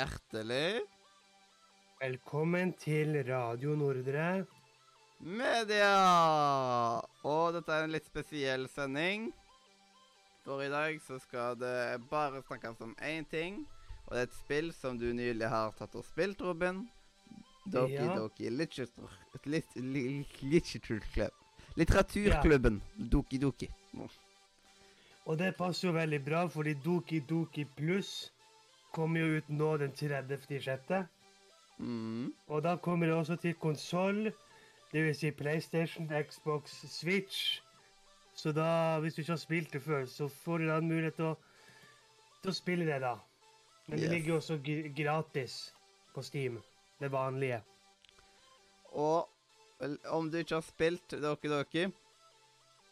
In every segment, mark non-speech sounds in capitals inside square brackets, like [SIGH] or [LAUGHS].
Hjertelig Velkommen til Radio Nordre. media! Og dette er en litt spesiell sending. For i dag så skal det bare snakkes om én ting. Og det er et spill som du nylig har tatt og spilt, Robin. Doki Ja. Doki Literature lit, li, Literature Club. Litteraturklubben. Doki Doki. Og det passer jo veldig bra, fordi Doki Doki Pluss kommer jo ut nå den 30.6. Mm. Og da kommer det også til konsoll, dvs. Si PlayStation, Xbox, Switch. Så da, hvis du ikke har spilt det før, så får du da en mulighet til å, til å spille det, da. Men det ligger jo også gr- gratis på Steam. Det vanlige. Og om du ikke har spilt Doki Doki,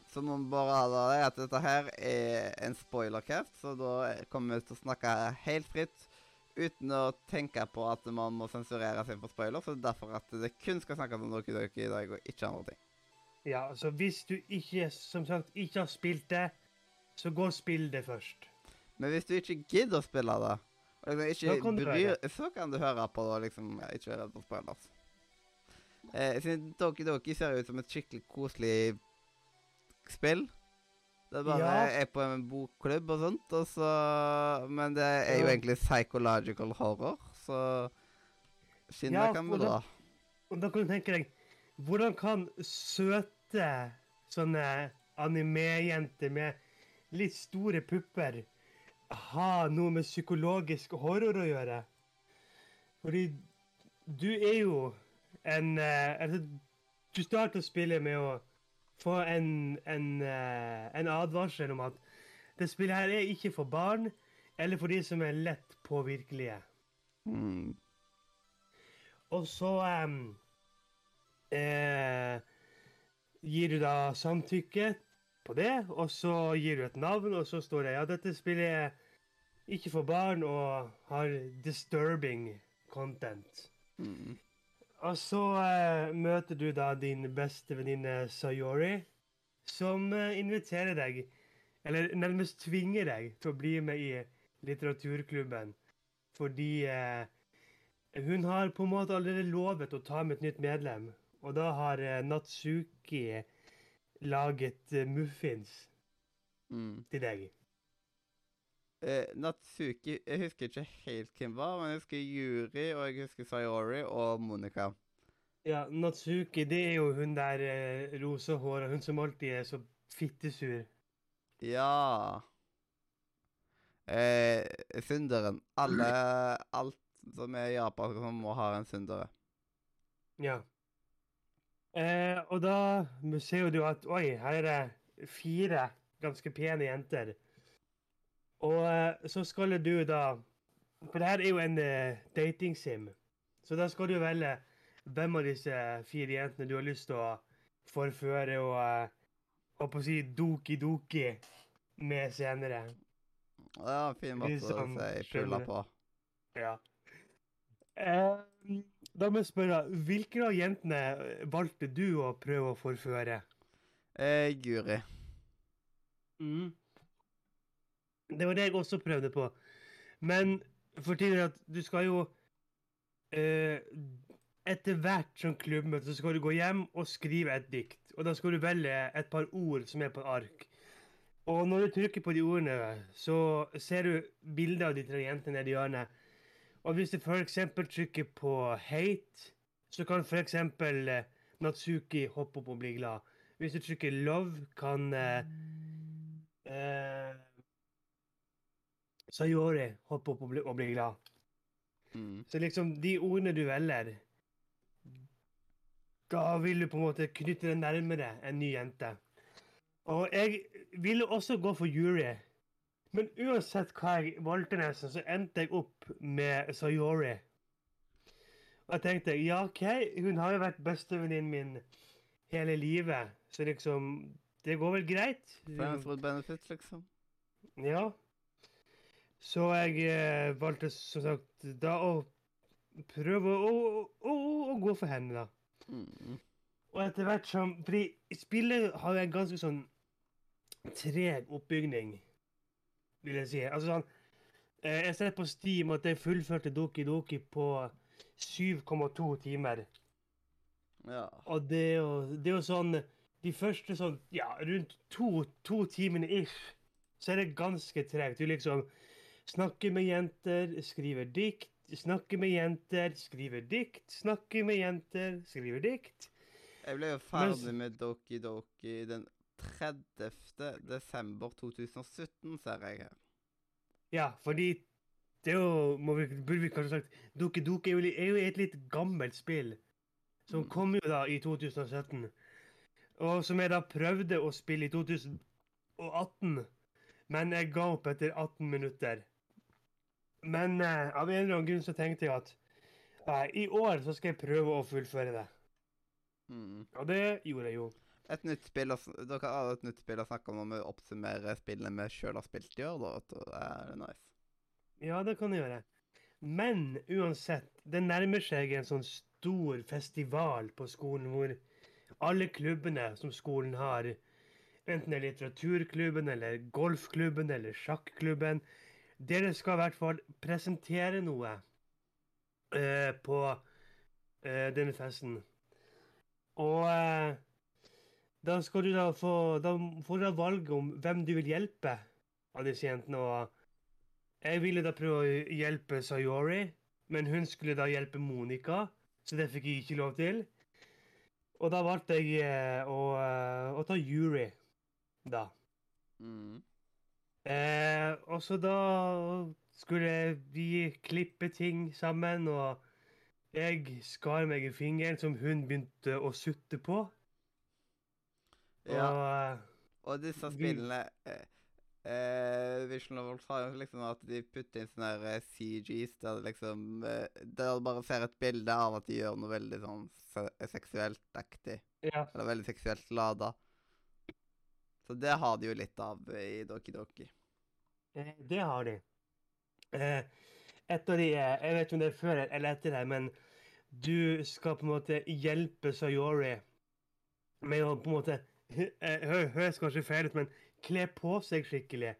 så må vi bare advare at dette her er en spoilercast, så da kommer vi til å snakke helt fritt uten å tenke på at man må sensurere seg for spoiler. Så det er derfor at det kun skal snakkes om Doki Doki i dag, og ikke andre ting. Ja, så hvis du ikke, som sagt, ikke har spilt det, så gå og spill det først. Men hvis du ikke gidder å spille det, og liksom ikke bryr, så kan du høre på det og liksom ikke være redd for spoilers. Eh, Doki Doki ser ut som et skikkelig koselig spill. Det bare Ja. er på en bokklubb og sånt, og så Men det er jo egentlig psychological horror, så skinnet Ja, kan bli bra. Og da kan du tenke deg, hvordan kan søte sånne anime-jenter med litt store pupper ha noe med psykologisk horror å gjøre? Fordi du er jo en eh, altså, Du starter å spille med å få en, en, eh, en advarsel om at det spillet her er ikke for barn, eller for de som er lett påvirkelige. Mm. Og så um, eh, gir du da samtykke på det, og så gir du et navn, og så står det ja, dette spillet er ikke for barn og har disturbing content. Mm. Og så uh, møter du da din beste venninne Sayori, som uh, inviterer deg, eller nærmest tvinger deg til å bli med i litteraturklubben. Fordi uh, hun har på en måte allerede lovet å ta med et nytt medlem. Og da har Natsuki laget muffins Mm. til deg. Eh, Natsuki Jeg husker ikke helt hvem var, men jeg husker Yuri, og jeg husker Sayori og Monica. Ja, Natsuki, det er jo hun der eh, rosehåra, hun som alltid er så fittesur. Ja eh, Synderen. Alle Alt som er japansk, som må ha en syndere. Ja. Eh, og da ser du at oi, her er det fire ganske pene jenter. Og eh, så skal du da For det her er jo en eh, datingsim. Så da skal du velge hvem av disse fire jentene du har lyst til å forføre og eh, holdt på å si doki-doki med senere. En fin måte Litt å sånn, si pulla på. Ja. Eh, da må jeg spørre, hvilke av jentene valgte du å prøve å forføre? Eh, Guri. Mm. Det var det jeg også prøvde på. Men for tiden at du skal jo eh, Etter hvert som klubbmøte så skal du gå hjem og skrive et dikt. Og da skal du velge et par ord som er på ark. Og når du trykker på de ordene, så ser du bilder av de tre jentene nede i hjørnet. Og hvis du f.eks. trykker på 'hate', så kan f.eks. Eh, Natsuki hoppe opp og bli glad. Hvis du trykker 'love', kan eh, eh, Sayori hopp opp og bli, og bli glad. Mm. Så liksom, de ordene du velger Da vil du på en måte knytte deg nærmere en ny jente. Og jeg ville også gå for Yuri. Men uansett hva jeg valgte, nesten, så endte jeg opp med Sayori. Og jeg tenkte ja, OK, hun har jo vært bestevenninnen min hele livet, så liksom Det går vel greit. Friends with benefits, liksom. Ja. Så jeg eh, valgte som sagt da å prøve å, å, å, å gå for henne, da. Mm. Og etter hvert som Fordi spillet har en ganske sånn treg oppbygning, vil jeg si. Altså sånn Eh, Jeg ser på Steam at jeg fullførte Doki Doki på 7,2 timer. Ja. Og det er jo, det er jo sånn De første sånn Ja, rundt to, to timene ish, så er det ganske tregt. Du liksom snakker med jenter, skriver dikt. Snakker med jenter, skriver dikt. Snakker med jenter, skriver dikt. Jeg ble jo ferdig med Doki Doki den 30. desember 2017, ser jeg her. Ja, fordi det er jo må vi, Burde vi kanskje sagt Doki Doki er jo, er jo et litt gammelt spill. Som Mm. kom jo da i 2017. Og som jeg da prøvde å spille i 2018. Men jeg ga opp etter 18 minutter. Men eh, av en eller annen grunn så tenkte jeg at eh, i år så skal jeg prøve å fullføre det. Mm. Og det gjorde jeg jo. Et nytt spill Dere har et nytt spill å snakke om når vi oppsummerer spillene vi sjøl har spilt i år, da. Det er nice. Ja, det kan jeg gjøre. Men uansett, det nærmer seg en sånn stor festival på skolen hvor alle klubbene som skolen har, enten det er litteraturklubben eller golfklubben eller sjakklubben, dere skal i hvert fall presentere noe eh, på eh, denne festen. Og eh, da skal du da få Da får du da valget om hvem du vil hjelpe av disse jentene. og jeg ville da prøve å hjelpe Sayori, men hun skulle da hjelpe Monica, så det fikk jeg ikke lov til. Og da valgte jeg eh, å, eh, å ta Yuri, da. Mm. Eh, og så da skulle vi klippe ting sammen, og jeg skar meg i fingeren som hun begynte å sutte på. Ja, Og eh, og disse spillene eh, eh, Vision Novels har jo liksom at de putter inn sånne her, eh, CGs der det liksom eh, Der du bare ser et bilde av at de gjør noe veldig sånn se seksuelt aktig. ja. Eller veldig seksuelt lada. Så det har de jo litt av i Doki Doki. Eh, Det har de. Eh, Et av de er Jeg vet ikke om det er før eller etter det, men du skal på en måte hjelpe Sayori med å på en måte eh, Høres kanskje feil ut, men kle på seg skikkelig.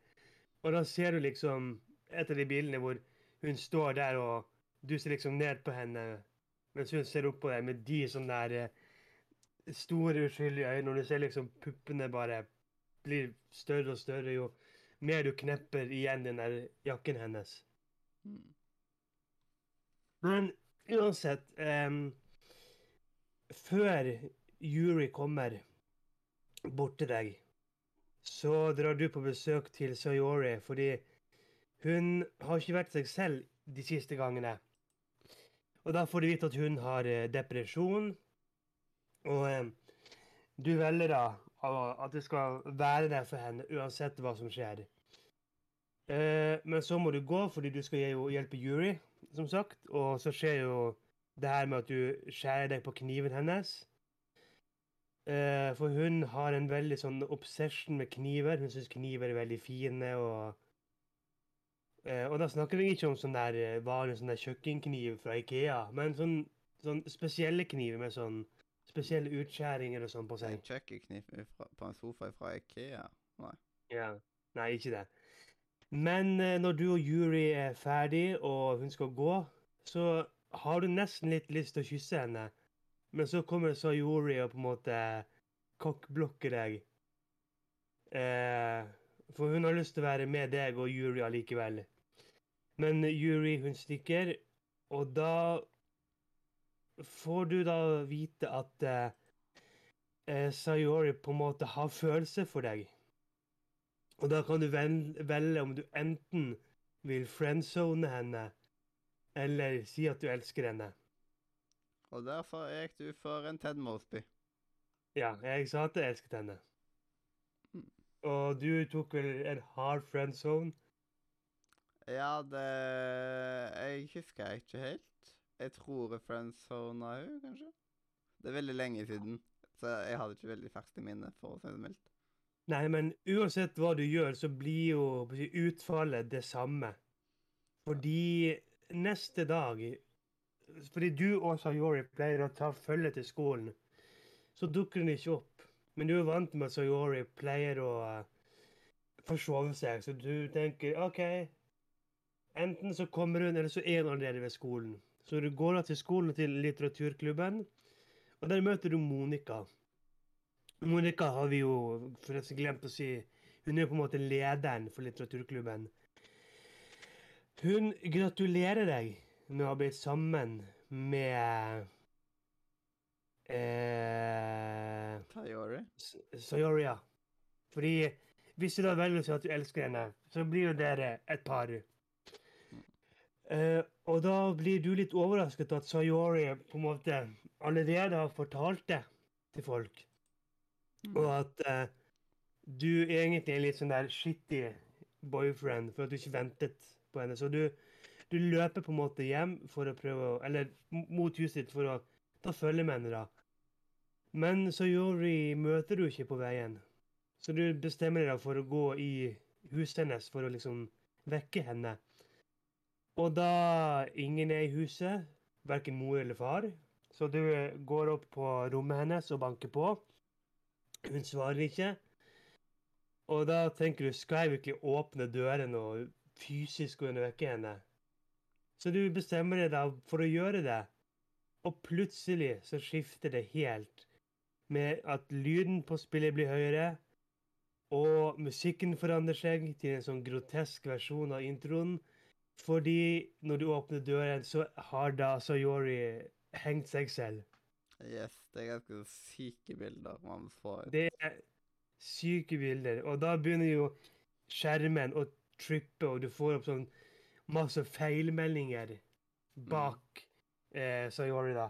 Og da ser du liksom et av de bildene hvor hun står der, og du ser liksom ned på henne, mens hun ser opp på deg med de sånne der store, uskyldige øyne, og du ser liksom puppene bare blir større og større jo mer du knepper igjen den der jakken hennes. Mm. Men uansett um, Før Yuri kommer bort til deg, så drar du på besøk til Sayori fordi hun har ikke vært seg selv de siste gangene. Og da får du vite at hun har eh, depresjon, og em, du velger da at det skal være der for henne uansett hva som skjer. Eh, men så må du gå fordi du skal hjelpe Yuri, som sagt. Og så skjer jo det her med at du skjærer deg på kniven hennes. Eh, for hun har en veldig sånn obsession med kniver. Hun syns kniver er veldig fine. Og, eh, og da snakker vi ikke om sånn der vanlig sånn der kjøkkenkniv fra Ikea, men sånn, sånn spesielle kniver med sånn spesielle utskjæringer og sånn på seg. En kjøkkenkniv på en sofa fra Ikea. Ja. Nei, ikke det. Men eh, når du og Yuri er ferdig, og hun skal gå, så har du nesten litt lyst til å kysse henne. Men så kommer så Yuri og på en måte kokkblokker deg. Eh, for hun har lyst til å være med deg og Yuri allikevel. Men Yuri, hun stikker, og da får du da vite at eh, eh, Sayori på en måte har følelser for deg. Og da kan du velge om du enten vil friendzone henne, eller si at du elsker henne. Og derfor gikk du for en Ted Mosby. Ja, jeg sa at jeg elsket henne. Mm. Og du tok vel en hard friendzone? Ja, det Jeg husker jeg ikke helt. Jeg tror jeg friendzona hun, kanskje. Det er veldig lenge siden, så jeg hadde ikke veldig ferskt i minne, for å si det mildt. Nei, men uansett hva du gjør, så blir jo utfallet det samme. Fordi neste dag Fordi du og Sayori pleier å ta følge til skolen, så dukker hun ikke opp. Men du er vant med at Sayori pleier å uh, forsove seg, så du tenker OK, enten så kommer hun, eller så er hun allerede ved skolen. Så du går da til skolen til litteraturklubben, og der møter du Monica. Monica har vi jo forresten glemt å si. Hun er på en måte lederen for litteraturklubben. Hun gratulerer deg med å ha blitt sammen med eh, Sayori? Sayori, ja. Fordi hvis du da velger å si at du elsker henne, så blir jo dere et par. Eh, og da blir du litt overrasket at Sayori på en måte allerede har fortalt det til folk. Og at eh, du egentlig er litt sånn der shitty boyfriend for at du ikke ventet på henne. Så du, du løper på en måte hjem for å prøve å Eller mot huset ditt for å ta følge med henne, da. Men Sayori møter du ikke på veien. Så du bestemmer deg for å gå i huset hennes for å liksom vekke henne. Og da ingen er i huset, verken mor eller far, så du går opp på rommet hennes og banker på. Hun svarer ikke. Og da tenker du, skal jeg virkelig åpne døren og fysisk gå inn og vekke henne? Så du bestemmer deg da for å gjøre det. Og plutselig så skifter det helt med at lyden på spillet blir høyere, og musikken forandrer seg til en sånn grotesk versjon av introen. Fordi når du åpner døren, så har da Sayori hengt seg selv. Yes, det er ganske syke bilder man får. Det er syke bilder. Og da begynner jo skjermen å trippe, og du får opp sånn masse feilmeldinger bak eh, Sayori, da.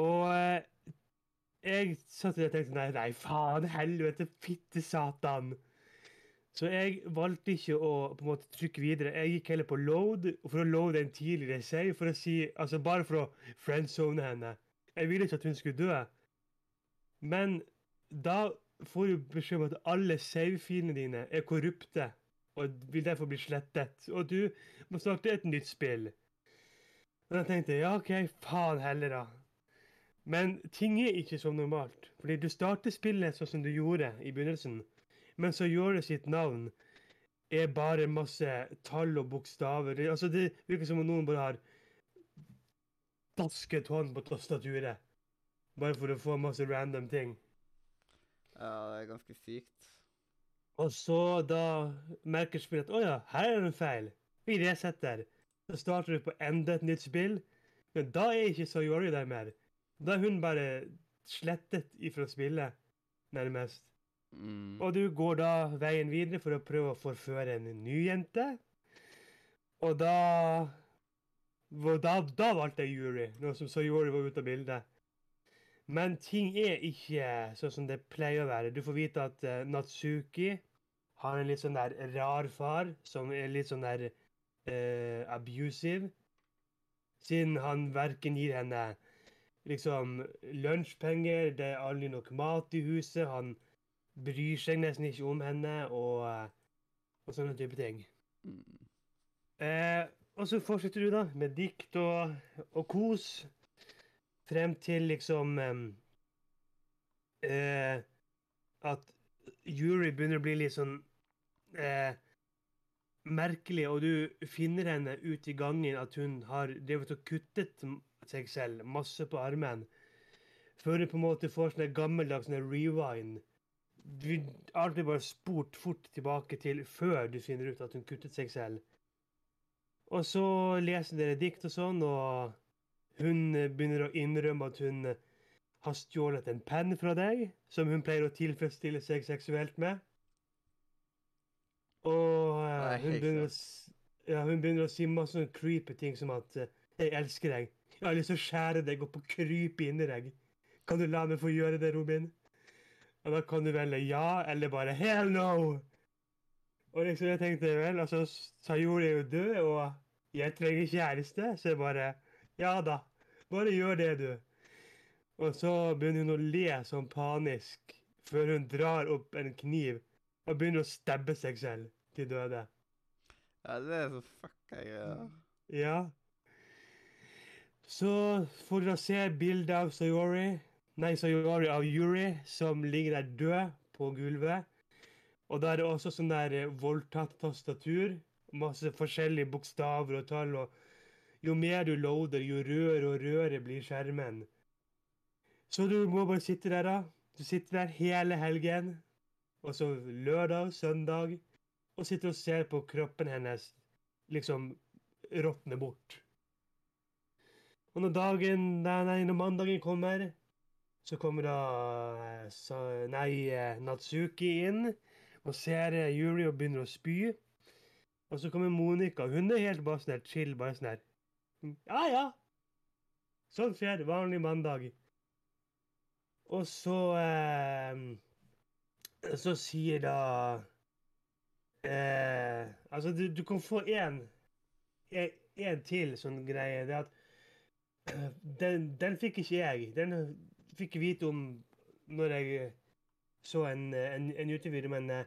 Og eh, jeg satt der og tenkte nei, nei, faen, helvete, fitte satan. Så jeg valgte ikke å på en måte trykke videre. Jeg gikk heller på load for å loade en tidligere save, for å si, altså bare for å friendzone henne. Jeg ville ikke at hun skulle dø. Men da får du beskjed om at alle save-filene dine er korrupte og vil derfor bli slettet. Og du må starte et nytt spill. Og da tenkte jeg ja, OK, faen heller, da. Men ting er ikke som normalt. Fordi du starter spillet sånn som du gjorde i begynnelsen, men så gjør sitt navn er bare masse tall og bokstaver. Altså det virker som om noen bare har dasket hånd på tastaturet. Bare for å få masse random ting. Ja, det er ganske sykt. Og så da merker spillet at å ja, her er det en feil. Vi resetter. Så starter du på enda et nytt spill. Men da er ikke Sayori der mer. Da er hun bare slettet ifra spillet, nærmest. Mm. Og du går da veien videre for å prøve å forføre en ny jente. Og da Da, da valgte jeg Yuri, noe som Sayori var ute av bildet. Men ting er ikke sånn som det pleier å være. Du får vite at uh, Natsuki har en litt sånn der rar far, som er litt sånn der uh, abusive. Siden han verken gir henne liksom lunsjpenger, det er aldri nok mat i huset, han bryr seg nesten ikke om henne, og, eh, og sånne type ting. Mm. Eh, og så fortsetter du da med dikt og, og kos frem til liksom eh, At Yuri begynner å bli litt sånn eh, merkelig, og du finner henne ute i gangen at hun har drevet og kuttet seg selv masse på armen. Før hun på en måte får sånn gammeldags sånn rewind. Du har alltid bare spurt fort tilbake til før du finner ut at hun kuttet seg selv. Og så leser dere dikt og sånn, og hun begynner å innrømme at hun har stjålet en penn fra deg, som hun pleier å tilfredsstille seg seksuelt med. Og eh, hun, begynner å, ja, hun begynner å si masse sånne creepy ting som at eh, 'Jeg elsker deg. Jeg har lyst til å skjære deg opp og krype inni deg. Kan du la meg få gjøre det, Robin?' Og da kan du velge ja, eller bare 'hell no'. Og liksom jeg tenkte vel, altså Sayori er jo død, og jeg trenger kjæreste, så jeg bare Ja da, bare gjør det, du. Og så begynner hun å le sånn panisk før hun drar opp en kniv og begynner å stabbe seg selv til døde. Ja, det er så fucka greier. Ja. Så får dere se bildet av Sayori, nei, så Sayori av Yuri, som ligger der død på gulvet. Og da er det også sånn der eh, voldtatt tastatur. masse forskjellige bokstaver og tall, og jo mer du loader, jo rødere og rødere blir skjermen. Så du må bare sitte der, da. Du sitter der hele helgen, og så lørdag, søndag, og sitter og ser på kroppen hennes liksom råtne bort. Og når dagen, nei, når mandagen kommer, så kommer da eh, så, nei, eh, Natsuki inn og ser eh, Yuri og begynner å spy. Og så kommer Monica. Hun er helt bare sånn her chill. bare sånn her. Ja, ja. Sånn skjer. Vanlig mandag. Og så eh, Så sier da eh, Altså, du, du kan få én til sånn greie. Det at den, den fikk ikke jeg. Den fikk vite om når jeg så en, en, en YouTube-video, men eh,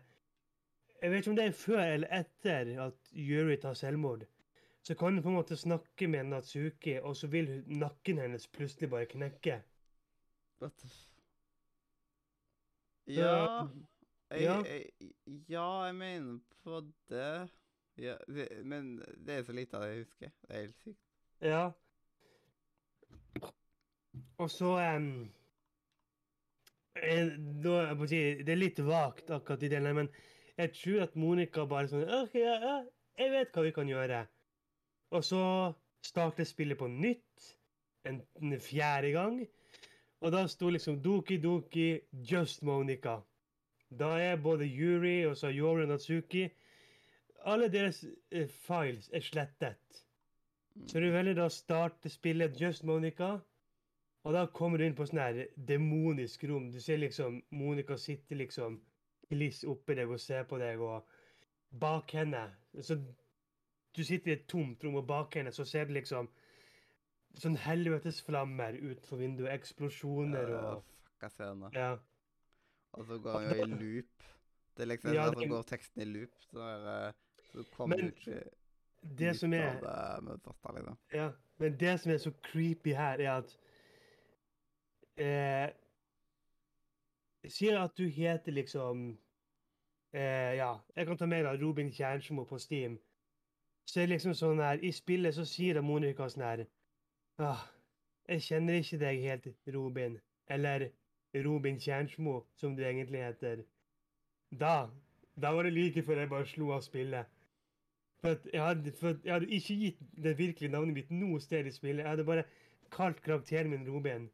jeg vet ikke om det er før eller etter at Yuri tar selvmord. Så kan hun på en måte snakke med Natsuki, og så vil nakken hennes plutselig bare knekke. What the f... Ja jeg, ja. jeg, ja, jeg mener på det. Ja, det men det er så lite av det jeg husker. Det er helt sykt. Ja. Og så um, si, Det er litt vagt akkurat i delen, men jeg tror at Monica bare sånn OK, ja, ja, jeg vet hva vi kan gjøre. Og så starter spillet på nytt en, en fjerde gang. Og da sto liksom Doki Doki Just Monica. Da er både Yuri og Sayori Natsuki Alle deres eh, files er slettet. Så du velger da å starte spillet Just Monica. Og da kommer du inn på sånn her demonisk rom. Du ser liksom Monica sitte liksom kliss oppi deg og ser på deg, og bak henne Så du sitter i et tomt rom, og bak henne så ser du liksom sånn helvetesflammer utenfor vinduet. Eksplosjoner Ja, og fuck, jeg ser den. Ja. Og så går han jo i loop. Det er liksom Ja, det... så går teksten i loop, så, er, så kommer Men du ikke Det som ut er av det med det liksom. Ja, men det som er så creepy her, er at eh, Sier at du heter liksom eh, Ja, jeg kan ta med deg Robin Kjernsmo på Steam. Så er det liksom sånn her I spillet så sier da Monica sånn her ah, Jeg kjenner ikke deg helt, Robin. Eller Robin Kjernsmo, som du egentlig heter. Da Da var det like før jeg bare slo av spillet. For, jeg, hadde, for jeg hadde ikke gitt det virkelige navnet mitt noe sted i spillet. Jeg hadde bare kalt karakteren min Robin.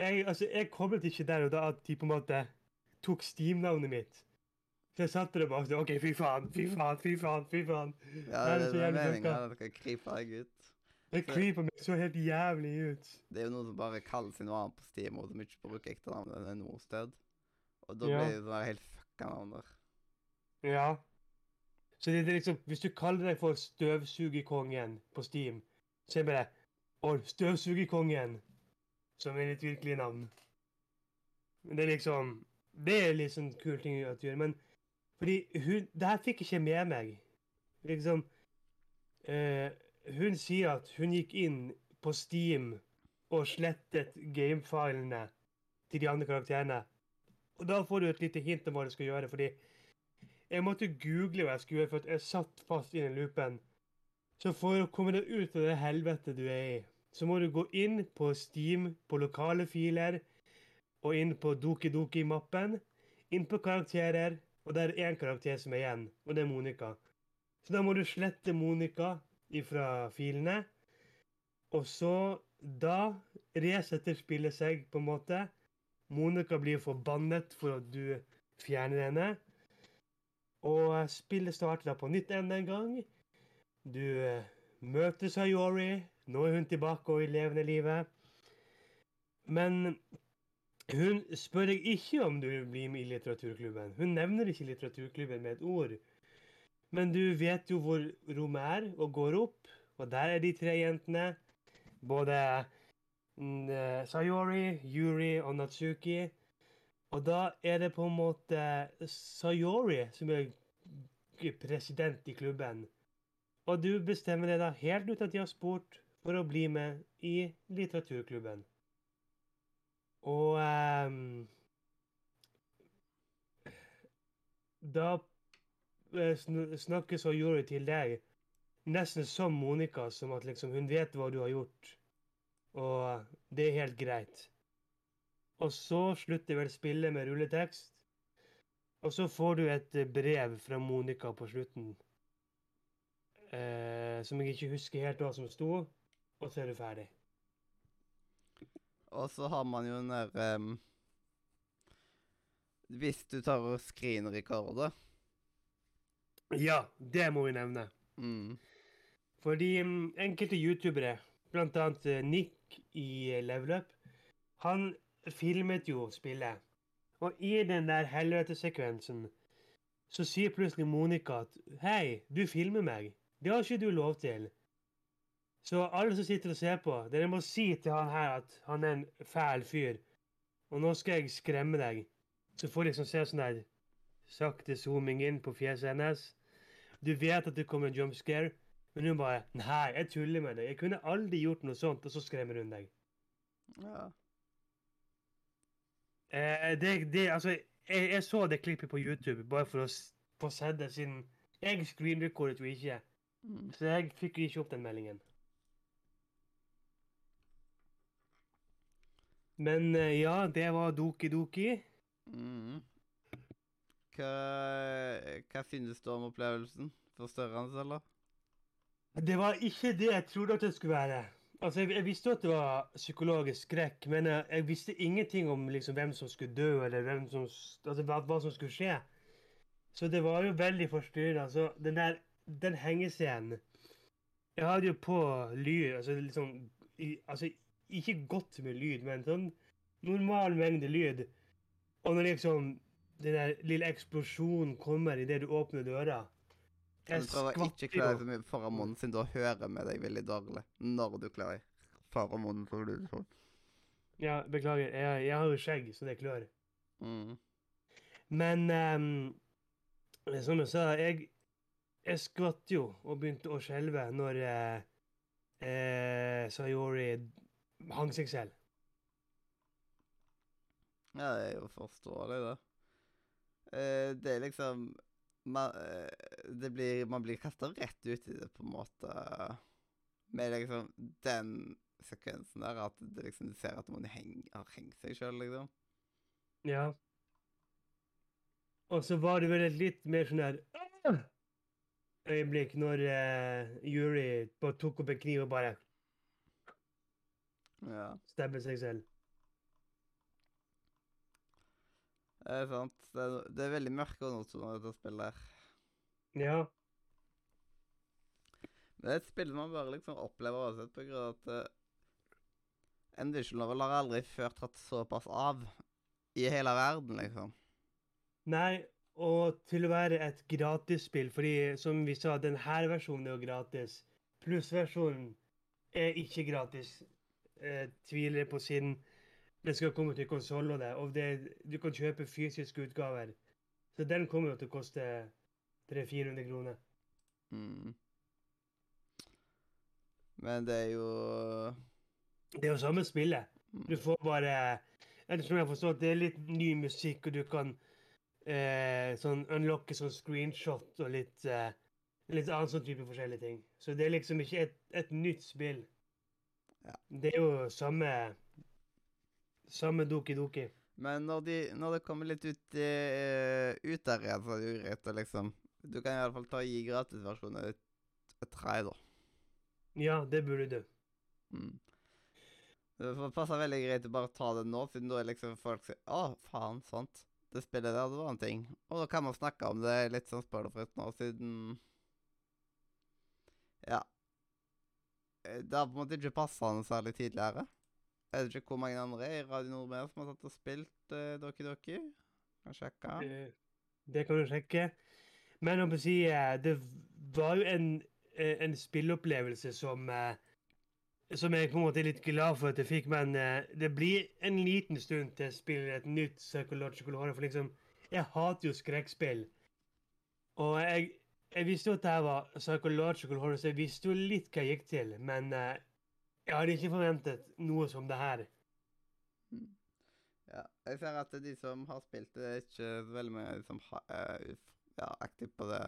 Jeg, altså, jeg koblet ikke der og da at de på en måte tok Steam-navnet mitt. Så jeg satte og bare sånn OK, fy faen, fy faen, fy faen, fy faen. Ja, det det så er meninga at dere skal deg ut. Det creeper meg så helt jævlig ut. Det er jo noen som bare kaller seg noe annet på Steam, og som ikke bruker ekte navn enn noe sted. Og da blir det sånn helt fucka navn der. Ja. Så det er liksom, hvis du kaller deg for Støvsugerkongen på Steam, så er det bare Å, Støvsugerkongen, som er litt virkelige navn. Men det er liksom Det er litt sånn kul ting å gjøre. Men fordi hun Det her fikk ikke med meg. Liksom eh, Hun sier at hun gikk inn på Steam og slettet gamefilene til de andre karakterene. Og da får du et lite hint om hva du skal gjøre, fordi jeg måtte google hva jeg skulle gjøre, for at jeg satt fast i den loopen. Så for å komme deg ut av det helvete du er i, så må du gå inn på Steam, på lokale filer, og inn på Doki Doki-mappen, inn på karakterer, og det er én karakter som er igjen, og det er Monica. Så da må du slette Monica ifra filene, og så da resetter spillet seg på en måte. Monica blir forbannet for at du fjerner henne. Og eh, spillet starter da på nytt enda en gang. Du eh, møter Sayori. Nå er hun tilbake og i levende livet. Men hun spør deg ikke om du vil bli med i litteraturklubben. Hun nevner ikke litteraturklubben med et ord. Men du vet jo hvor rommet er, og går opp, og der er de tre jentene. Både mm, eh, Sayori, Yuri og Natsuki. Og da er det på en måte Sayori som er president i klubben. Og du bestemmer deg da helt ut at de har spurt for å bli med i litteraturklubben. Og um, da snakkes og gjorde til deg nesten som Monica, som at liksom hun vet hva du har gjort, og det er helt greit. Og så slutter vel spillet med rulletekst, og så får du et eh, brev fra Monica på slutten, eh, som jeg ikke husker helt hva som sto, og så er du ferdig. Og så har man jo den der um, Hvis du tar og screenrecorder Ja, det må vi nevne. mm, Fordi um, enkelte youtubere, blant annet eh, Nick i eh, Level Up, han filmet jo spillet. Og i den der helvetesekvensen så sier plutselig Monica at Hei, du filmer meg. Det har ikke du lov til. Så alle som sitter og ser på, dere må si til han her at han er en fæl fyr. Og nå skal jeg skremme deg. Så får de liksom se sånn der sakte zooming inn på fjeset hennes. Du vet at det kommer en jump scare, men hun bare Nei, jeg tuller med deg. Jeg kunne aldri gjort noe sånt. Og så skremmer hun deg. ja. Eh, det, det, altså, jeg, jeg så det klippet på YouTube bare for å få sett det, siden jeg screenrecordet jo ikke. Mm. Så jeg fikk ikke opp den meldingen. Men eh, ja, det var Doki Doki. Mm. Hva, hva synes du om opplevelsen? Forstørrende, eller? Det var ikke det jeg trodde at det skulle være. Altså, jeg, jeg visste at det var psykologisk skrekk, men jeg, jeg visste ingenting om liksom, hvem som skulle dø, eller hvem som, altså, hva, hva som skulle skje. Så det var jo veldig forstyrrende. Altså, den der den hengescenen Jeg hadde jo på lyd, altså liksom i, Altså, ikke godt med lyd, men sånn normal mengde lyd. Og når liksom den der lille eksplosjonen kommer idet du åpner døra Du prøver ikke skvatt klare jo. deg så mye foran munnen, siden da hører vi deg veldig dårlig. Når du munnen, så blir det sånn. Ja, beklager. Jeg, jeg har jo skjegg, så det klør. Mm. Men um, som jeg sa, jeg, jeg skvatt jo og begynte å skjelve når eh, eh, Sayori hang seg selv. Ja, det er jo forståelig, det. Eh, det er liksom man, eh, det blir, man blir kasta rett ut i det, på en måte. Med liksom den sekvensen der, at det liksom, du ser at man heng, har hengt seg sjøl, liksom. Ja. Og så var det vel et litt mer sånn der øyeblikk når uh, Yuri tok opp en kniv og bare Ja, stabbet seg selv. det er sant. Det er, det er veldig mørke undertoner i dette spillet. her. Ja. Men det er et spill man bare liksom opplever uansett, på grunn av at uh, en visual novel har aldri før tatt såpass av i hele verden, liksom. Nei, og til å være et gratisspill, fordi som vi sa, denne versjonen er jo gratis. Plussversjonen er ikke gratis. Eh, tviler på siden det skal komme til konsoll og det, og det, du kan kjøpe fysiske utgaver. Så den kommer jo til å koste 300-400 kroner. Mm. Men det er jo Det er jo samme spillet. mm, Du får bare Ettersom jeg har forstått, det er litt ny musikk, og du kan eh, sånn unlocke sånn screenshot og litt eh, litt annen sånn type forskjellige ting. Så det er liksom ikke et, et nytt spill. Ja. Det er jo samme samme Doki Doki. Men når, de, når det kommer litt ut, eh, ut der igjen, så er det jo greit å liksom Du kan i alle fall ta gi gratisversjonen et, et try, da. Ja, det burde du. Mm. Det passer veldig greit å bare ta det nå, siden da er liksom folk sier Å, faen, sant. Det spillet der, det var en ting. Og da kan man snakke om det litt sånn spørrefritt nå, siden Ja. Eh, Det har på en måte ikke passa noe særlig tidligere. Jeg vet ikke hvor mange andre i Radio Nordmøre som har tatt og spilt uh, Doki Doki. Kan sjekke. Det, Det kan du sjekke. Men om å si, eh, det var jo en, en spillopplevelse som som jeg på en måte er litt glad for at jeg fikk, men det blir en liten stund til jeg spiller et nytt psychological horror. For liksom, jeg hater jo skrekkspill. Og jeg, jeg visste jo at det var psychological horror, så jeg visste jo litt hva jeg gikk til. Men eh, jeg hadde ikke forventet noe som det her. Ja. Jeg ser at de som har spilt det, er ikke så veldig mange som har eh, ja, aktiv på det.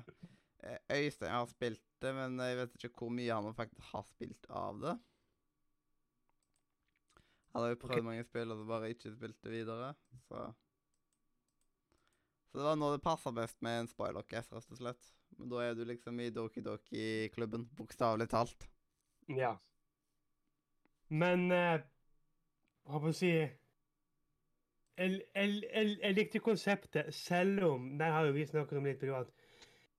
Eh, Øystein har spilt det, men jeg vet ikke hvor mye han faktisk har spilt av det. Han har jo prøvd okay. mange spill og så bare ikke spilt det videre, så Så det var nå det passa best med en spoilercast, rett og slett. Men da er du liksom i Doki Doki-klubben, bokstavelig talt. Ja. Men eh, Hva skal jeg si jeg, jeg, jeg, jeg likte konseptet, selv om Der har jo vi snakket om litt privat.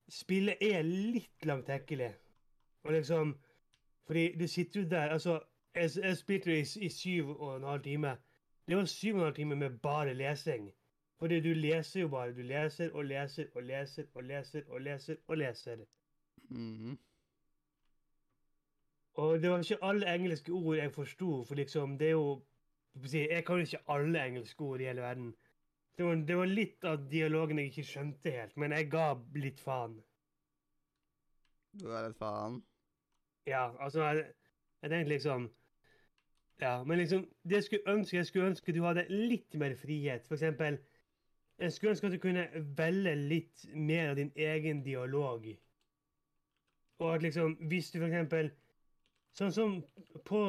Spillet er litt langtekkelig. Og liksom Fordi du sitter jo der Altså, jeg, spilte det i, i syv og en halv time. Det var syv og en halv time med bare lesing. Fordi du leser jo bare. Du leser og leser og leser og leser og leser og leser. Mhm. Og det var ikke alle engelske ord jeg forsto, for liksom, det er jo Jeg jeg kan jo ikke alle engelske ord i hele verden. Det var, det var litt av dialogen jeg ikke skjønte helt, men jeg ga litt faen. Du er litt faen. Ja, altså Jeg, jeg tenkte liksom Ja, men liksom Det jeg skulle ønske Jeg skulle ønske du hadde litt mer frihet. For eksempel Jeg skulle ønske at du kunne velge litt mer av din egen dialog. Og at liksom Hvis du for eksempel Sånn som på,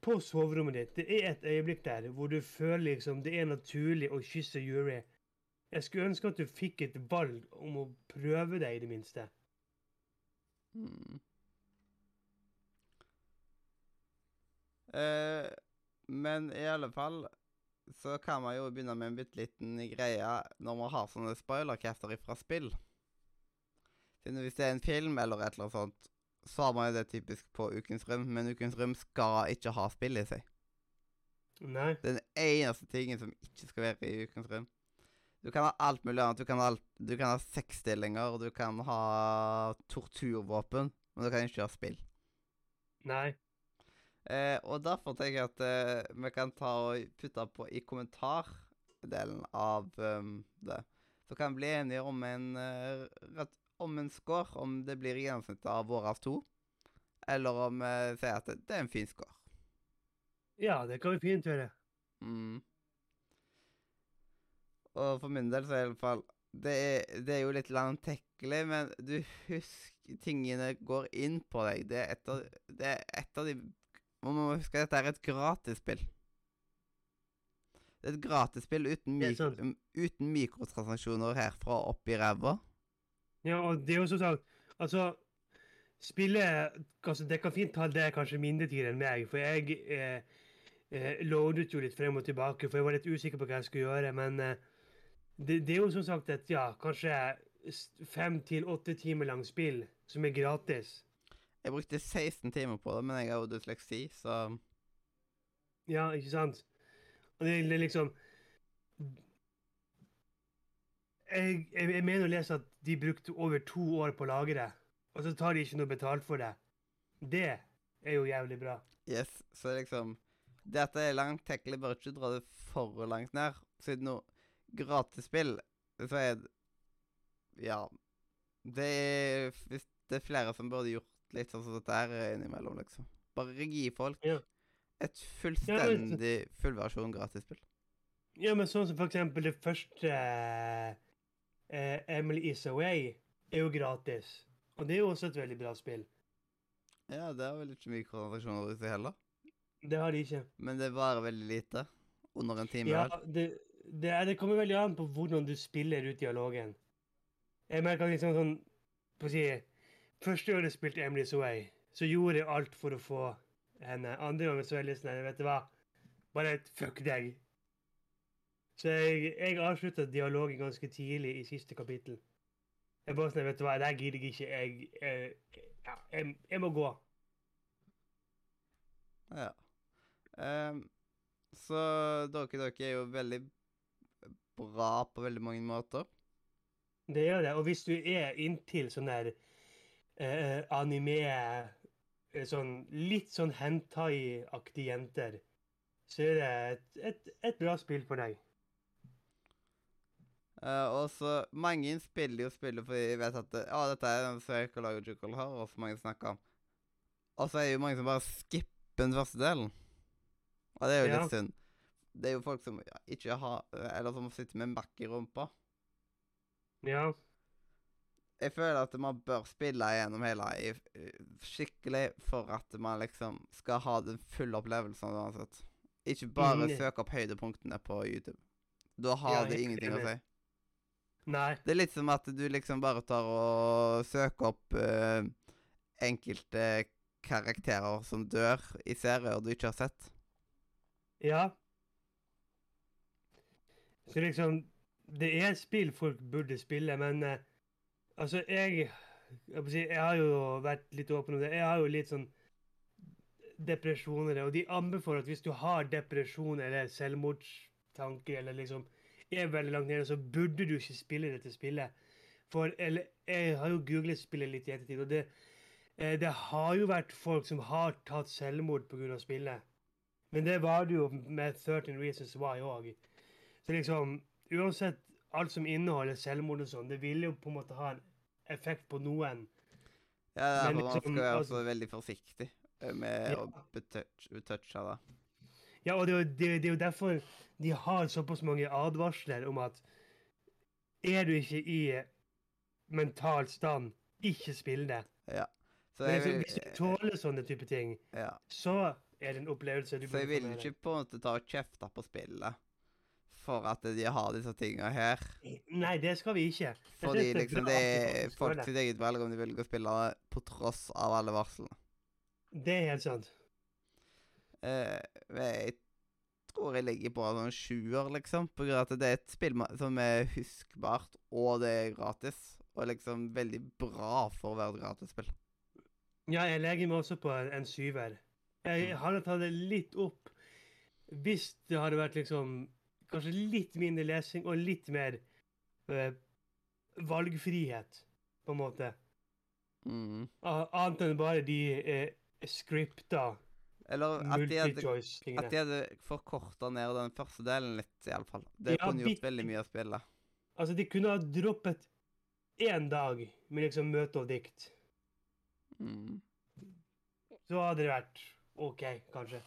på soverommet ditt Det er et øyeblikk der hvor du føler liksom det er naturlig å kysse Yuri. Jeg skulle ønske at du fikk et valg om å prøve deg, i det minste. Mm. Eh, men i alle fall så kan man jo begynne med en bitte liten greie når man har sånne spoilercaster fra spill. Siden hvis det er en film eller et eller annet sånt, så har man jo det typisk på Ukens Rom, men Ukens Rom skal ikke ha spill i seg. Nei? Den eneste tingen som ikke skal være i Ukens Rom. Du kan ha alt mulig annet. Du kan ha, alt, du kan ha sexstillinger, du kan ha torturvåpen, men du kan ikke ha spill. Nei? Eh, og derfor tenker jeg at eh, vi kan ta og putte på i kommentardelen av um, det. Så kan vi bli enige om en, eh, rett, om en score, om det blir gjennomsnittet av våre to. Eller om vi sier at det, det er en fin score. Ja, det kan vi fint gjøre. Mm. Og for min del så er det i hvert fall det er, det er jo litt langtekkelig, men du husker tingene går inn på deg. Det er et av, det er et av de Man må huske at dette er et gratisspill. Det er et gratisspill uten, mik uten mikrotransaksjoner herfra og opp i ræva. Ja, og det er jo som sagt Altså, spillet altså, Det kan fint ta det kanskje mindre tid enn meg, for jeg eh, eh, loadet jo litt frem og tilbake, for jeg var litt usikker på hva jeg skulle gjøre, men eh, det, det er jo som sagt et ja, kanskje fem til åtte timer langt spill som er gratis. Jeg brukte 16 timer på det, men jeg har jo dysleksi, så Ja, ikke sant? Og det, er liksom jeg, jeg, jeg mener å lese at de brukte over to år på å lage det, og så tar de ikke noe betalt for det. Det er jo jævlig bra. Yes, så liksom Dette er langt, langtekkelig, bør ikke dra det for langt ned. Siden noe gratisspill, så er det Ja. Det er Hvis det er flere som burde gjort litt sånn som dette her innimellom, liksom. Bare gi folk Ja. et fullstendig fullversjon gratisspill. Ja, men sånn som for eksempel det første eh, eh, Emily Is Away er jo gratis. Og det er jo også et veldig bra spill. Ja, det har vel ikke mye konsentrasjoner i seg heller. Det har de ikke. Men det varer veldig lite. Under en time, Ja, det, det, det kommer veldig an på hvordan du spiller ut dialogen. Jeg merker liksom sånn på å si, Første gang jeg spilte Emily's Way, så gjorde jeg alt for å få henne. Andre gangen så er jeg litt sånn Vet du hva? Bare fuck deg. Så jeg, jeg avslutta dialogen ganske tidlig i siste kapittel. Jeg bare sånn Vet du hva, det her gidder jeg ikke. Jeg, jeg, jeg, jeg må gå. Ja. Um, så Doki Doki er jo veldig bra på veldig mange måter. Det gjør det. Og hvis du er inntil sånn der eh, anime eh, Sånn litt sånn hentai-aktige jenter, så er det et, et, et bra spill for deg. Uh, og så Mange spiller jo spillet fordi de vet at det, ja, dette er den psychological har som mange snakker om. Og så er det jo mange som bare skipper den første delen. Og det er jo Ja. litt synd. Det er jo folk som ja, ikke har Eller som sitter med makk i rumpa. Ja. Jeg føler at man bør spille gjennom hele i, skikkelig for at man liksom skal ha den fulle opplevelsen uansett. Ikke bare Mm. søke opp høydepunktene på YouTube. Da har Ja, det ingenting å si. Nei. Det er litt som at du liksom bare tar og søker opp uh, enkelte karakterer som dør i serier du ikke har sett. Ja. Så liksom Det er spill folk burde spille, men eh, altså, jeg jeg, har jo vært litt åpen om det. Jeg har jo litt sånn depresjoner, og de anbefaler at hvis du har depresjon eller selvmordstanker eller liksom er veldig langt nede, så burde du ikke spille dette spillet. For eller, jeg har jo googlet spillet litt i ettertid, og det, eh, det har jo vært folk som har tatt selvmord pga. spillet. Men det var det jo med 13 Reasons Why òg. Så liksom, uansett alt som inneholder selvmord og sånn, det vil jo på en måte ha en effekt på noen. Ja, det Men derfor man liksom, skal være altså- veldig forsiktig med Ja. å betouch- betouche det. Ja, og det er, det, det er jo derfor de har såpass mange advarsler om at er du ikke i mental stand, ikke spill det. Ja. Så jeg men, hvis du tåler sånne type ting, ja. så er det en opplevelse du Så jeg vil ikke på en måte ta og kjefte på spillet for at de har disse tingene her. Nei, det skal vi ikke. Jeg Fordi det liksom det er folk sitt eget valg om de velger å spille på tross av alle varslene. Det er helt sant. Eh, jeg tror jeg ligger på en sånn sjuer, liksom. På grunn av at det er et spill som er huskbart, og det er gratis. Og liksom veldig bra for å være et gratisspill. Ja, jeg legger meg også på en, en syver. Jeg hadde tatt det litt opp hvis det hadde vært liksom Kanskje litt mindre lesing og litt mer eh, valgfrihet, på en måte. Mm. Annet enn bare de eh, scripta Eller at de hadde, at de hadde forkorta ned den første delen litt, iallfall. Det Ja, kunne gjort de, veldig mye å spille. Altså, de kunne ha droppet én dag med liksom møte og dikt. Mm. Så hadde det vært OK, kanskje.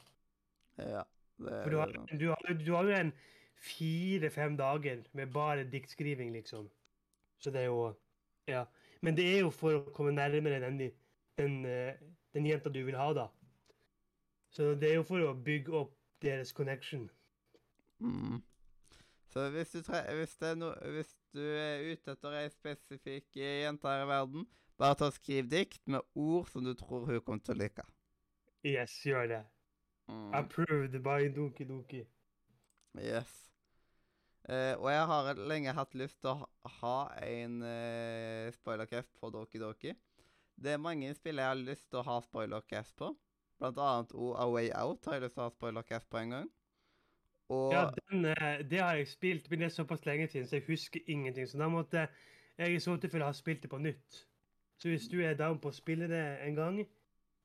Ja. Det, For du har, du har, du har jo en fire-fem dager med bare diktskriving, liksom. Så det er jo Ja. Men det er jo for å komme nærmere den, den, den jenta du vil ha, da. Så det er jo for å bygge opp deres connection. Mm. Så hvis du, tre hvis, no hvis du er ute etter ei spesifikk jente her i verden, bare ta og skriv dikt med ord som du tror hun kommer til å like. Yes, gjør det. Mm. Approved by Doki Doki. Yes. Eh, og jeg har lenge hatt lyst til å ha- en uh, spoilercast på Doki Doki. Det er mange spill jeg har lyst til å ha spoilercast på. Blant annet O A Way Out har jeg lyst til å ha spoilercast på en gang. Og Ja, den, eh, det har jeg spilt, men det er såpass lenge siden, så jeg husker ingenting. Så da måtte jeg i så tilfelle ha spilt det på nytt. Så hvis du er down på å spille det en gang,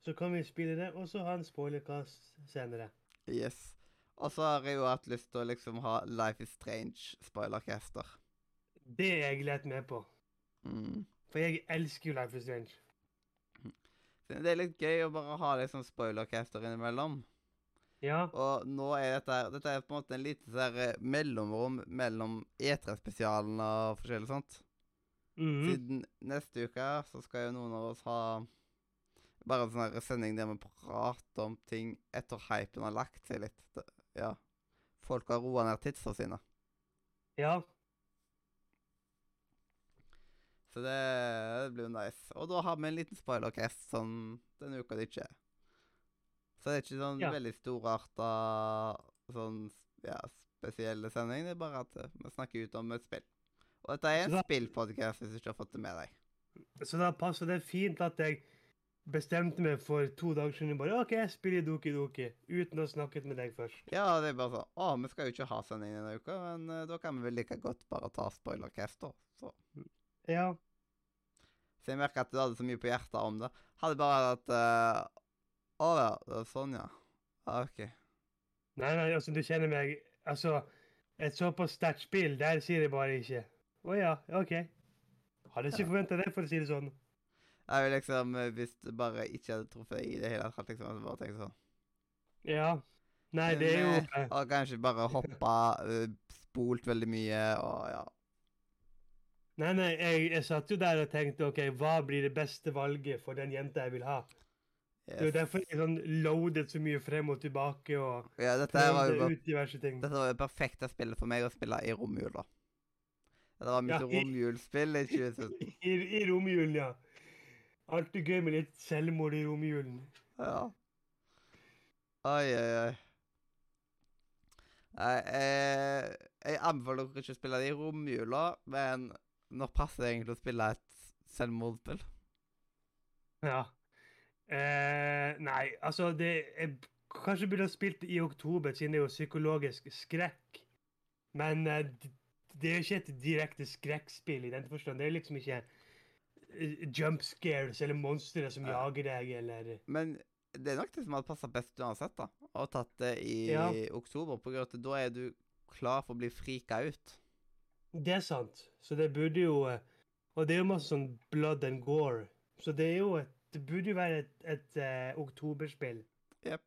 så kan vi spille det, og så ha en spoilercast senere. yes. Og så har jeg jo hatt lyst til å liksom ha Life is Strange spoilercaster. Det er jeg litt med på. Mm. For jeg elsker jo Life is Strange. Så Det er litt gøy å bare ha litt sånn spoilercaster innimellom. Ja, Og nå er dette Dette er på en måte en liten sånn eh, mellomrom mellom E3-spesialen og forskjellig sånt. mhm. Siden neste uke så skal jo noen av oss ha bare en sånn sending der vi prater om ting etter hypen har lagt seg litt. Ja. Folk har roa ned tidsa sine. ja. Så det, det blir jo nice. Og da har vi en liten spoilercast sånn denne uka det ikke er. Så det er ikke sånn Ja. veldig storarta sånn ja, spesielle sending. Det er bare at eh, vi snakker ut om et spill. Og dette er en spillpodkast, hvis du ikke har fått det med deg. Så da passer det fint at jeg bestemte meg for to dager siden bare OK, jeg spiller Doki Doki, uten å ha snakket med deg først. Ja, det er bare sånn Å, vi skal jo ikke ha sending denne uka, men uh, da kan vi vel like godt bare ta spoilercast, da. Så. Ja. så jeg merker at du hadde så mye på hjertet om det. Hadde bare hatt uh, Å ja, det er sånn, ja. ja. OK. Nei, nei, altså, du kjenner meg Altså, et såpass sterkt spill, der sier jeg bare ikke Å ja, OK. Hadde ikke forventa det, for å si det sånn. Jeg vil liksom, eh, Hvis du bare ikke hadde truffet i det hele tatt, liksom, bare tenkt sånn Ja. Nei, det er jo eh, Og kanskje bare [LAUGHS] hoppa, eh, spolt veldig mye, og ja. Nei, nei, jeg, jeg satt jo der og tenkte OK, hva blir det beste valget for den jenta jeg vil ha? Det er jo derfor jeg sånn loadet så mye frem og tilbake og Ja, dette var jo ut diverse ting. Dette var jo det perfekte spillet for meg å spille i romjula. Dette var mitt Ja, romjulsspill i 2017. [LAUGHS] I, i romjulen, ja. Alltid gøy med litt selvmord i romjulen. Ja. Oi, oi, oi. Nei, eh, jeg anbefaler dere ikke å spille det i romjula, men når passer det egentlig å spille et selvmordsspill? Ja. Eh, nei, altså det Jeg kanskje burde ha spilt det i oktober, siden det er jo psykologisk skrekk. Men eh, det er jo ikke et direkte skrekkspill i den forstand. Det er liksom ikke jump scares eller monstre som Ja. jager deg, eller Men det er nok det som hadde passa best uansett, da. Og tatt det i Ja. oktober, på grunn av at da er du klar for å bli frika ut. Det er sant. Så det burde jo eh, Og det er jo masse sånn blood and gore. Så det er jo et Det burde jo være et, et uh, oktoberspill. Jepp.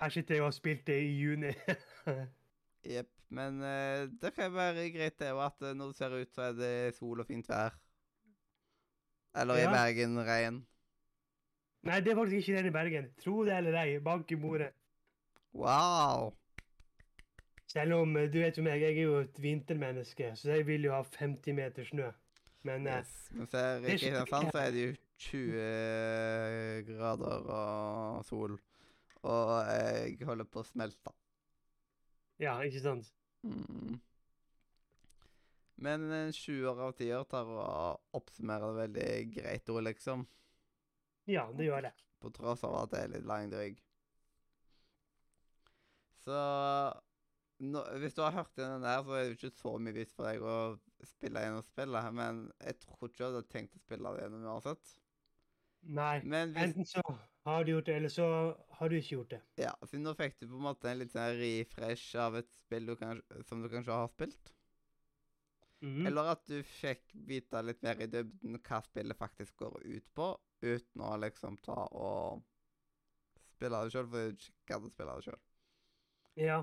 Her sitter jeg og har spilt det i juni. [LAUGHS] Jepp. Men uh, det kan være greit, det, og at når det ser ut, så er det sol og fint vær. Eller i Ja. Bergen regn. Nei, det er faktisk ikke den i Bergen. Tro det eller ei, bank i bordet. Wow! Selv om eh, du vet jo meg, jeg er jo et vintermenneske, så jeg vil jo ha 50 meter snø. Men eh, Yes. Men ser er i ikke Kristiansand, så er det jo 20 grader og sol. Og jeg holder på å smelte. ja, ikke sant? Mm. Men en sjuer av tier tar å oppsummere det veldig greit ord, liksom. Ja, det gjør det. På tross av at det er litt langdryg. Så nå, Hvis du har hørt den der, så er det jo ikke så mye vits for deg å spille gjennom spillet. Men jeg tror ikke du hadde tenkt å spille det gjennom uansett. Nei. Men hvis Enten så har du gjort det, eller så har du ikke gjort det. Ja, siden nå fikk du på en måte en litt sånn refresh av et spill du kan, som du kanskje har spilt. Mhm. Eller at du fikk vite litt mer i dybden hva spillet faktisk går ut på, uten å liksom ta og spille det sjøl, for du gadd å spille det sjøl. Ja.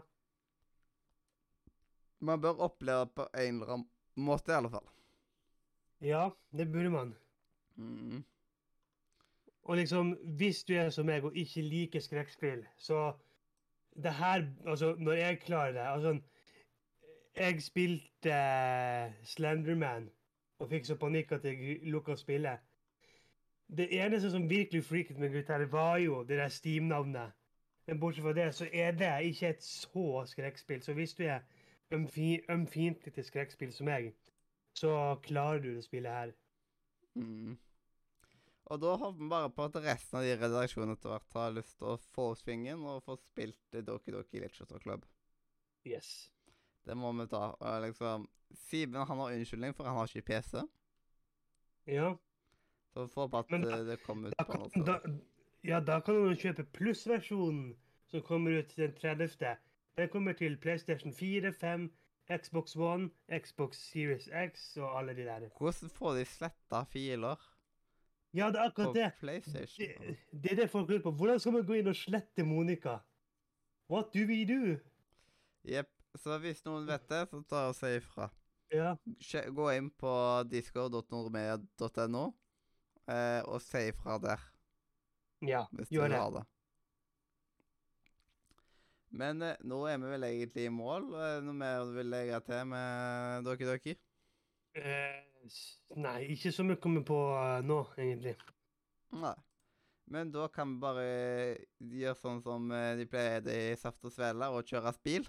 Man bør oppleve det på en eller annen måte, i alle fall. ja, det burde man. Mm. Og liksom, hvis du er som meg og ikke liker skrekkspill, så det her Altså, når jeg klarer det Altså, jeg spilte eh, Slenderman og fikk så panikk at jeg lukka spillet. Det eneste som virkelig freaket meg ut her, var jo det der Steam-navnet. Men bortsett fra det, så er det ikke et så skrekkspill. Så hvis du er ømfi- ømfintlig til skrekkspill som meg, så klarer du det spillet her. Mm. Og da håper vi bare på at resten av de redaksjonene etter hvert har lyst til å få opp svingen og få spilt Doki Doki Literature Club. Yes. Det må vi ta. Og liksom Simen han har unnskyldning, for han har ikke PC. Ja. Så vi får håpe at da- eh, det kommer ut Da på noe da, ja, da kan du kjøpe plussversjonen som kommer ut den 30. Den kommer til PlayStation 4, 5, Xbox One, Xbox Series X og alle de der. Hvordan får de sletta filer Ja, det er akkurat det. Det, det er det folk lurer på. Hvordan skal man gå inn og slette Monica? What do we do? Jepp. Så hvis noen vet det, så ta og si ifra. Ja, Gå inn på discord.normedia.no eh, og si ifra der, ja hvis gjør det. det. Men eh, nå er vi vel egentlig i mål. Eh, noe mer du vil legge til med dere, dere? Eh, nei, ikke så mye kommer på eh, nå, egentlig. Nei. Men da kan vi bare gjøre sånn som eh, de pleier i Saft og Svele, og kjøre bil.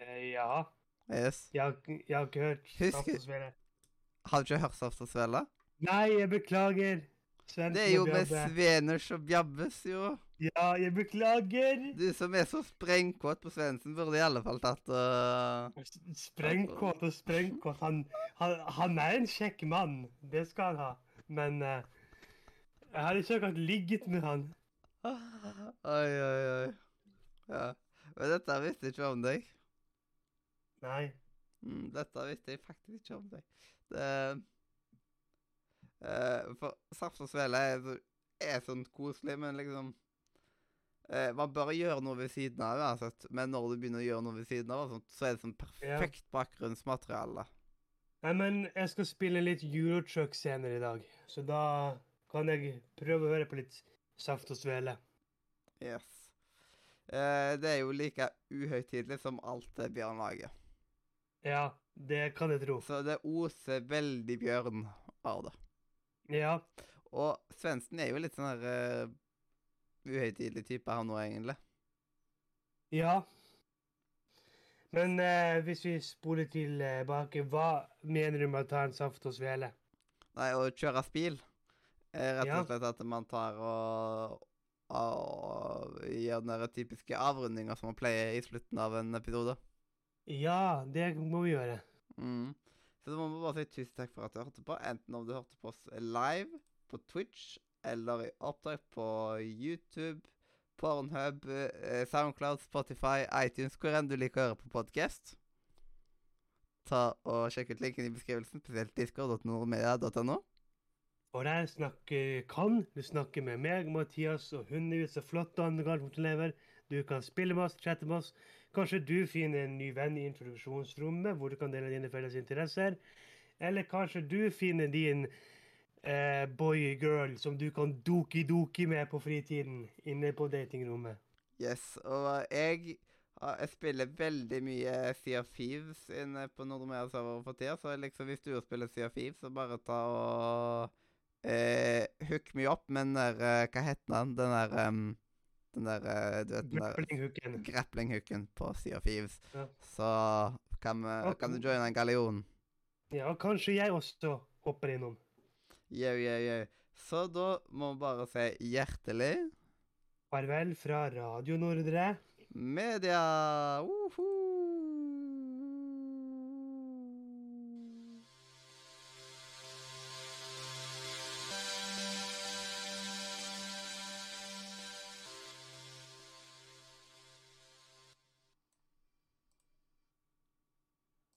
Eh, ja. Yes. Jeg, har- jeg har ikke hørt Saft og. Har du ikke hørt Saft og Svele? Nei, jeg beklager. Svendsen Det er jo med. Sveners og Bjabbes, jo. Ja, jeg beklager. Du som er så sprengkåt på Svendsen, burde i alle fall tatt uh... Sprengkåt og sprengkåt. Han, han, han er en kjekk mann, det skal han ha. Men uh, jeg hadde ikke akkurat ligget med han. Oi, oi, oi. Ja. Men dette visste jeg ikke om deg. Nei. Mm, dette visste jeg faktisk ikke om deg. Det uh, For Saft og Svele er, er sånn koselig, men liksom uh, Man bør gjøre noe ved siden av uansett, men når du begynner å gjøre noe ved siden av, sånt, så er det sånn perfekt bakgrunnsmateriale. Nei, men jeg skal spille litt Eurotruck senere i dag, så da kan jeg prøve å høre på litt Saft og Svele. Yes. Eh, det er jo like uhøytidelig som alt det Bjørn lager. Ja, det kan jeg tro. Så det oser veldig Bjørn av det. Ja. Og Svendsen er jo litt sånn her uh, uhøytidelig type, han nå, egentlig. Ja. Men uh, hvis vi spoler tilbake, hva mener du med å ta en saft og svele? Nei, å kjøre er rett og slett at man tar og, og gjør den typiske avrundinga som man pleier i slutten av en episode. Ja, det må vi gjøre. Mm. Så da må vi bare si tusen takk for at du hørte på, enten om du hørte på oss live på Twitch eller i opptak på YouTube, Pornhub, eh, Soundcloud, Spotify, iTunes, hvor enn du liker å høre på podkast. Ta og Sjekk ut linken i beskrivelsen, spesielt discord.nordmedia.no. Og der snakker kan du snakker med meg, Mathias og hundrevis av flotte andre gardermoelever. Du kan spille med oss, chatte med oss. Kanskje du finner en ny venn i introduksjonsrommet hvor du kan dele dine felles interesser. Eller kanskje du finner din eh, boy-girl som du kan doki-doki med på fritiden inne på datingrommet. Yes, og jeg, jeg spiller veldig mye Sea of Thieves inne på Nordmedia server for tida, så liksom hvis du spiller Sea of Thieves, så bare ta og eh, hook me opp med den der eh, Hva heter den? Den der em, Den der eh, Du vet den der Grappling-hooken. grappling-hooken på Sea of Thieves. Ja. Så kan, vi, Ok. kan du joine en gallion. Ja, kanskje jeg også hopper innom. Yo, yo, yo. Så da må vi bare si hjertelig Farvel fra Radio Nordre. media! Uhu.